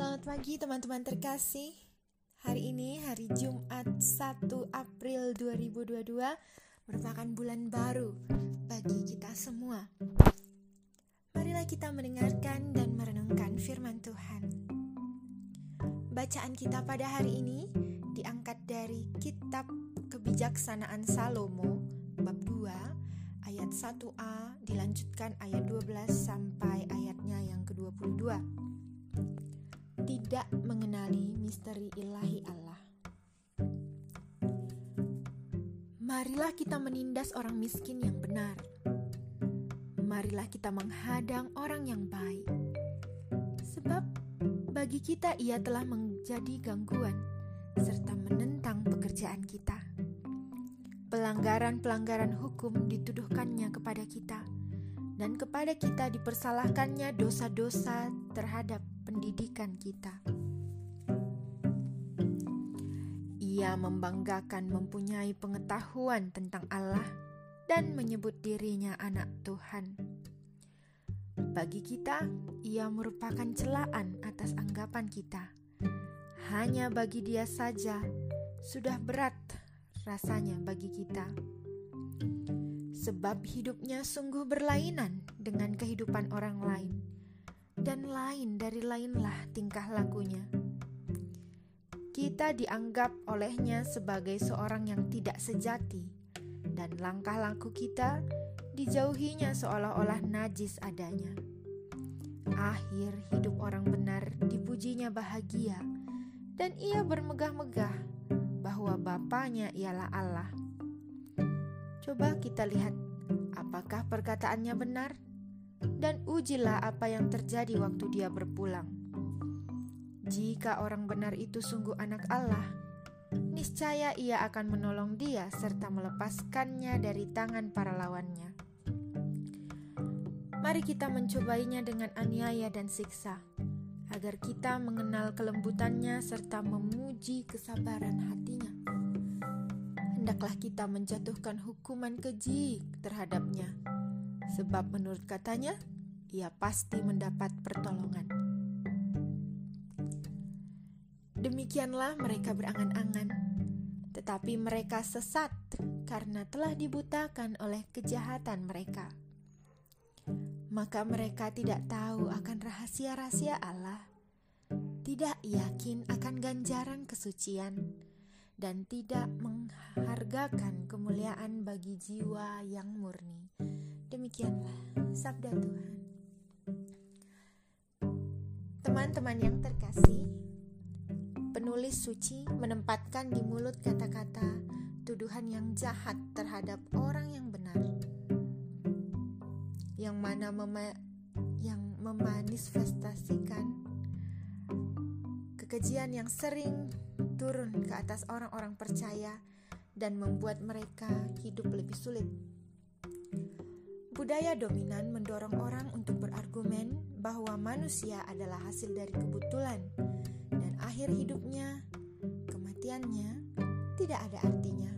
Selamat pagi teman-teman terkasih. Hari ini hari Jumat 1 April 2022 Merupakan bulan baru bagi kita semua. Marilah kita mendengarkan dan merenungkan firman Tuhan. Bacaan kita pada hari ini diangkat dari kitab kebijaksanaan Salomo bab 2 ayat 1a dilanjutkan ayat 12 sampai ayatnya yang ke-22 tidak mengenali misteri ilahi Allah. Marilah kita menindas orang miskin yang benar. Marilah kita menghadang orang yang baik. Sebab bagi kita ia telah menjadi gangguan serta menentang pekerjaan kita. Pelanggaran-pelanggaran hukum dituduhkannya kepada kita dan kepada kita dipersalahkannya dosa-dosa terhadap pendidikan kita. Ia membanggakan mempunyai pengetahuan tentang Allah dan menyebut dirinya anak Tuhan. Bagi kita, ia merupakan celaan atas anggapan kita. Hanya bagi dia saja sudah berat rasanya bagi kita. Sebab hidupnya sungguh berlainan dengan kehidupan orang lain dan lain dari lainlah tingkah lakunya. Kita dianggap olehnya sebagai seorang yang tidak sejati, dan langkah laku kita dijauhinya seolah-olah najis adanya. Akhir hidup orang benar dipujinya bahagia, dan ia bermegah-megah bahwa Bapaknya ialah Allah. Coba kita lihat, apakah perkataannya benar? dan ujilah apa yang terjadi waktu dia berpulang. Jika orang benar itu sungguh anak Allah, niscaya ia akan menolong dia serta melepaskannya dari tangan para lawannya. Mari kita mencobainya dengan aniaya dan siksa, agar kita mengenal kelembutannya serta memuji kesabaran hatinya. Hendaklah kita menjatuhkan hukuman keji terhadapnya sebab menurut katanya ia pasti mendapat pertolongan. Demikianlah mereka berangan-angan, tetapi mereka sesat karena telah dibutakan oleh kejahatan mereka. Maka mereka tidak tahu akan rahasia-rahasia Allah, tidak yakin akan ganjaran kesucian, dan tidak menghargakan kemuliaan bagi jiwa yang murni. Demikianlah sabda Tuhan. Teman-teman yang terkasih, penulis suci menempatkan di mulut kata-kata tuduhan yang jahat terhadap orang yang benar. Yang mana mema yang memanifestasikan kekejian yang sering turun ke atas orang-orang percaya dan membuat mereka hidup lebih sulit. Budaya dominan mendorong orang untuk berargumen bahwa manusia adalah hasil dari kebetulan dan akhir hidupnya, kematiannya, tidak ada artinya.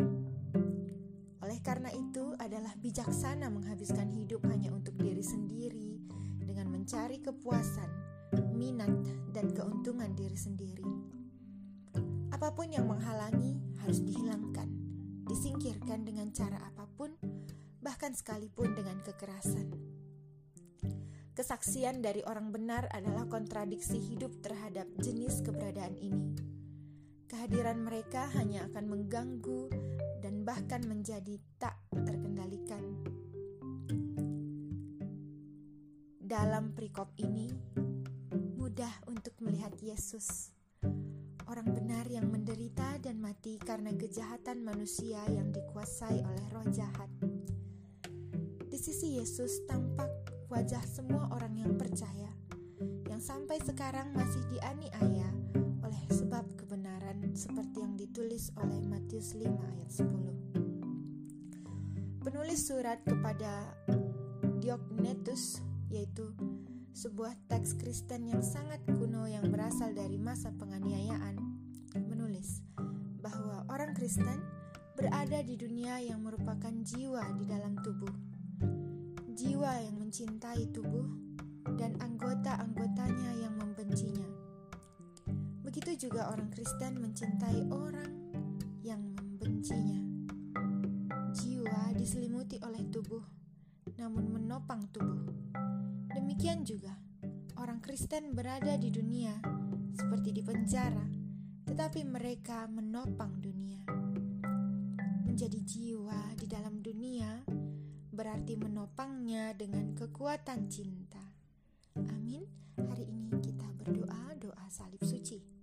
Oleh karena itu, adalah bijaksana menghabiskan hidup hanya untuk diri sendiri dengan mencari kepuasan, minat, dan keuntungan diri sendiri. Apa pun yang menghalangi harus dihilangkan, disingkirkan dengan cara apa pun bahkan sekalipun dengan kekerasan. Kesaksian dari orang benar adalah kontradiksi hidup terhadap jenis keberadaan ini. Kehadiran mereka hanya akan mengganggu dan bahkan menjadi tak terkendalikan. Dalam perikop ini, mudah untuk melihat Yesus, orang benar yang menderita dan mati karena kejahatan manusia yang dikuasai oleh roh jahat sisi Yesus tampak wajah semua orang yang percaya, yang sampai sekarang masih dianiaya oleh sebab kebenaran seperti yang ditulis oleh Matius 5 ayat 10. Penulis surat kepada Diognetus yaitu sebuah teks Kristen yang sangat kuno yang berasal dari masa penganiayaan menulis bahwa orang Kristen berada di dunia yang merupakan jiwa di dalam tubuh jiwa yang mencintai tubuh dan anggota-anggotanya yang membencinya. Begitu juga orang Kristen mencintai orang yang membencinya. Jiwa diselimuti oleh tubuh, namun menopang tubuh. Demikian juga orang Kristen berada di dunia seperti di penjara, tetapi mereka menopang dunia. Menjadi jiwa di dalam dunia berarti menopangnya dengan kekuatan cinta. Amin. Hari ini kita berdoa doa salib suci.